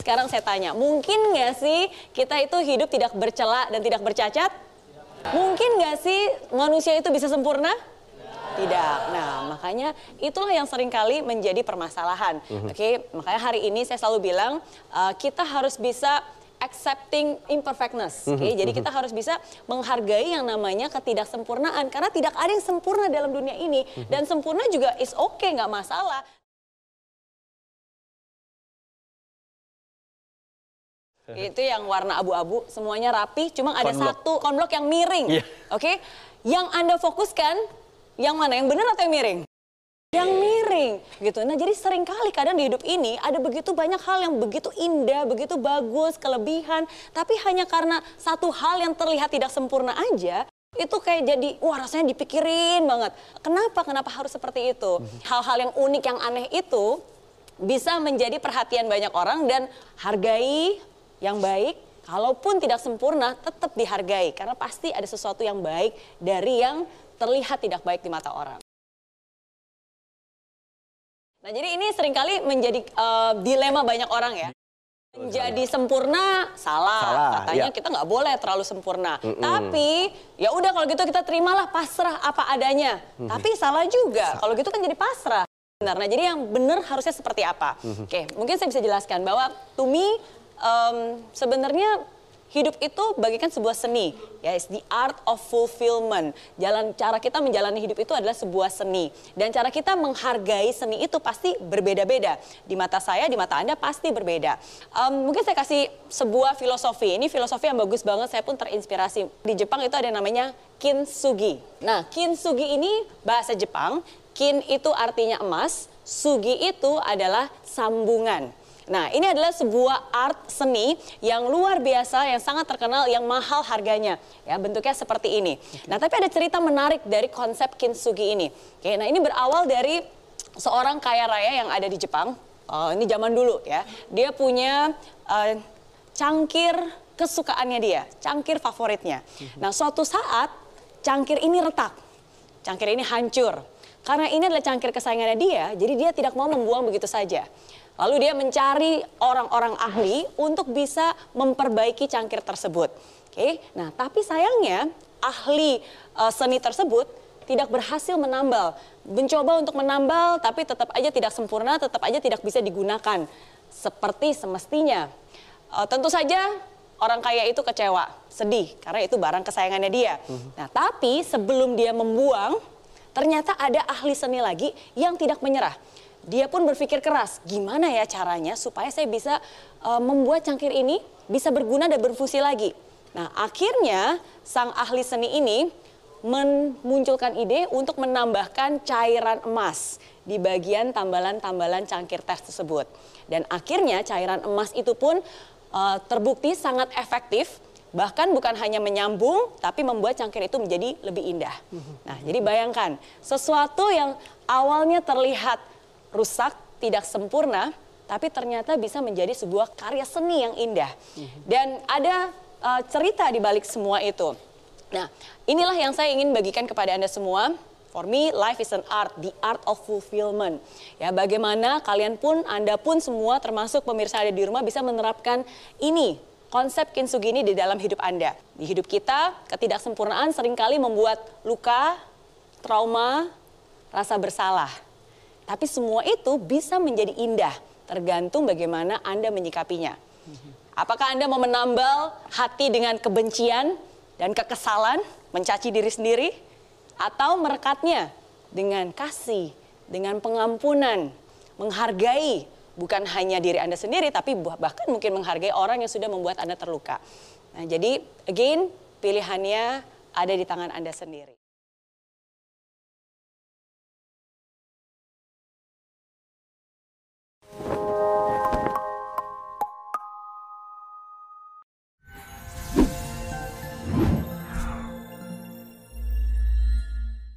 Sekarang saya tanya, mungkin nggak sih kita itu hidup tidak bercela dan tidak bercacat? Mungkin nggak sih manusia itu bisa sempurna? Tidak. Nah, makanya itulah yang sering kali menjadi permasalahan. Oke, makanya hari ini saya selalu bilang uh, kita harus bisa accepting imperfectness. Oke, jadi kita harus bisa menghargai yang namanya ketidaksempurnaan karena tidak ada yang sempurna dalam dunia ini dan sempurna juga is okay nggak masalah. Itu yang warna abu-abu, semuanya rapi, cuma ada Konblok. satu konblok yang miring. Iya. Oke, yang Anda fokuskan, yang mana? Yang benar atau yang miring? Yang miring, gitu. Nah, jadi sering kali kadang di hidup ini ada begitu banyak hal yang begitu indah, begitu bagus, kelebihan, tapi hanya karena satu hal yang terlihat tidak sempurna aja, itu kayak jadi, wah rasanya dipikirin banget. Kenapa? Kenapa harus seperti itu? Hal-hal yang unik, yang aneh itu bisa menjadi perhatian banyak orang dan hargai yang baik, kalaupun tidak sempurna tetap dihargai karena pasti ada sesuatu yang baik dari yang terlihat tidak baik di mata orang. Nah, jadi ini sering kali menjadi eh, dilema banyak orang ya. Menjadi sempurna salah, Salah, katanya ya. kita nggak boleh terlalu sempurna. Tapi ya udah kalau gitu kita terimalah pasrah apa adanya. Tapi salah juga. Kalau gitu kan jadi pasrah. Benar. Nah, jadi yang benar harusnya seperti apa? Oke, mungkin saya bisa jelaskan bahwa to me em, sebenarnya hidup itu bagikan sebuah seni, ya, it's the art of fulfillment. Jalan cara kita menjalani hidup itu adalah sebuah seni dan cara kita menghargai seni itu pasti berbeda-beda. Di mata saya, di mata Anda pasti berbeda. Em, mungkin saya kasih sebuah filosofi. Ini filosofi yang bagus banget, saya pun terinspirasi. Di Jepang itu ada namanya kintsugi. Nah, kintsugi ini bahasa Jepang, kin itu artinya emas, sugi itu adalah sambungan. Nah, ini adalah sebuah art seni yang luar biasa, yang sangat terkenal, yang mahal harganya. Ya, bentuknya seperti ini. Nah, tapi ada cerita menarik dari konsep kintsugi ini. Oke, nah ini berawal dari seorang kaya raya yang ada di Jepang. Oh, ini zaman dulu ya. Dia punya eh, cangkir kesukaannya dia, cangkir favoritnya. Nah, suatu saat cangkir ini retak. Cangkir ini hancur. Karena ini adalah cangkir kesayangannya dia, jadi dia tidak mau membuang begitu saja. Lalu dia mencari orang-orang ahli untuk bisa memperbaiki cangkir tersebut. Oke, nah tapi sayangnya ahli eh, seni tersebut tidak berhasil menambal. Mencoba untuk menambal tapi tetap aja tidak sempurna, tetap aja tidak bisa digunakan seperti semestinya. Eh, tentu saja orang kaya itu kecewa, sedih karena itu barang kesayangannya dia. Nah, tapi sebelum dia membuang, ternyata ada ahli seni lagi yang tidak menyerah. Dia pun berpikir keras, gimana ya caranya supaya saya bisa eh, membuat cangkir ini bisa berguna dan berfungsi lagi. Nah, akhirnya sang ahli seni ini memunculkan ide untuk menambahkan cairan emas di bagian tambalan-tambalan cangkir tes tersebut. Dan akhirnya cairan emas itu pun eh, terbukti sangat efektif, bahkan bukan hanya menyambung, tapi membuat cangkir itu menjadi lebih indah. Nah, jadi bayangkan, sesuatu yang awalnya terlihat rusak, tidak sempurna, tapi ternyata bisa menjadi sebuah karya seni yang indah. Dan ada eh, cerita di balik semua itu. Nah, inilah yang saya ingin bagikan kepada Anda semua. For me, life is an art, the art of fulfillment. Ya, bagaimana kalian pun, Anda pun semua, termasuk pemirsa ada di rumah, bisa menerapkan ini, konsep kintsugi ini di dalam hidup Anda. Di hidup kita, ketidaksempurnaan sering kali membuat luka, trauma, rasa bersalah. Tapi semua itu bisa menjadi indah, tergantung bagaimana Anda menyikapinya. Apakah Anda mau menambal hati dengan kebencian dan kekesalan, mencaci diri sendiri, atau merekatnya dengan kasih, dengan pengampunan, menghargai bukan hanya diri Anda sendiri, tapi bah- bahkan mungkin menghargai orang yang sudah membuat Anda terluka. Nah, jadi again pilihannya ada di tangan Anda sendiri.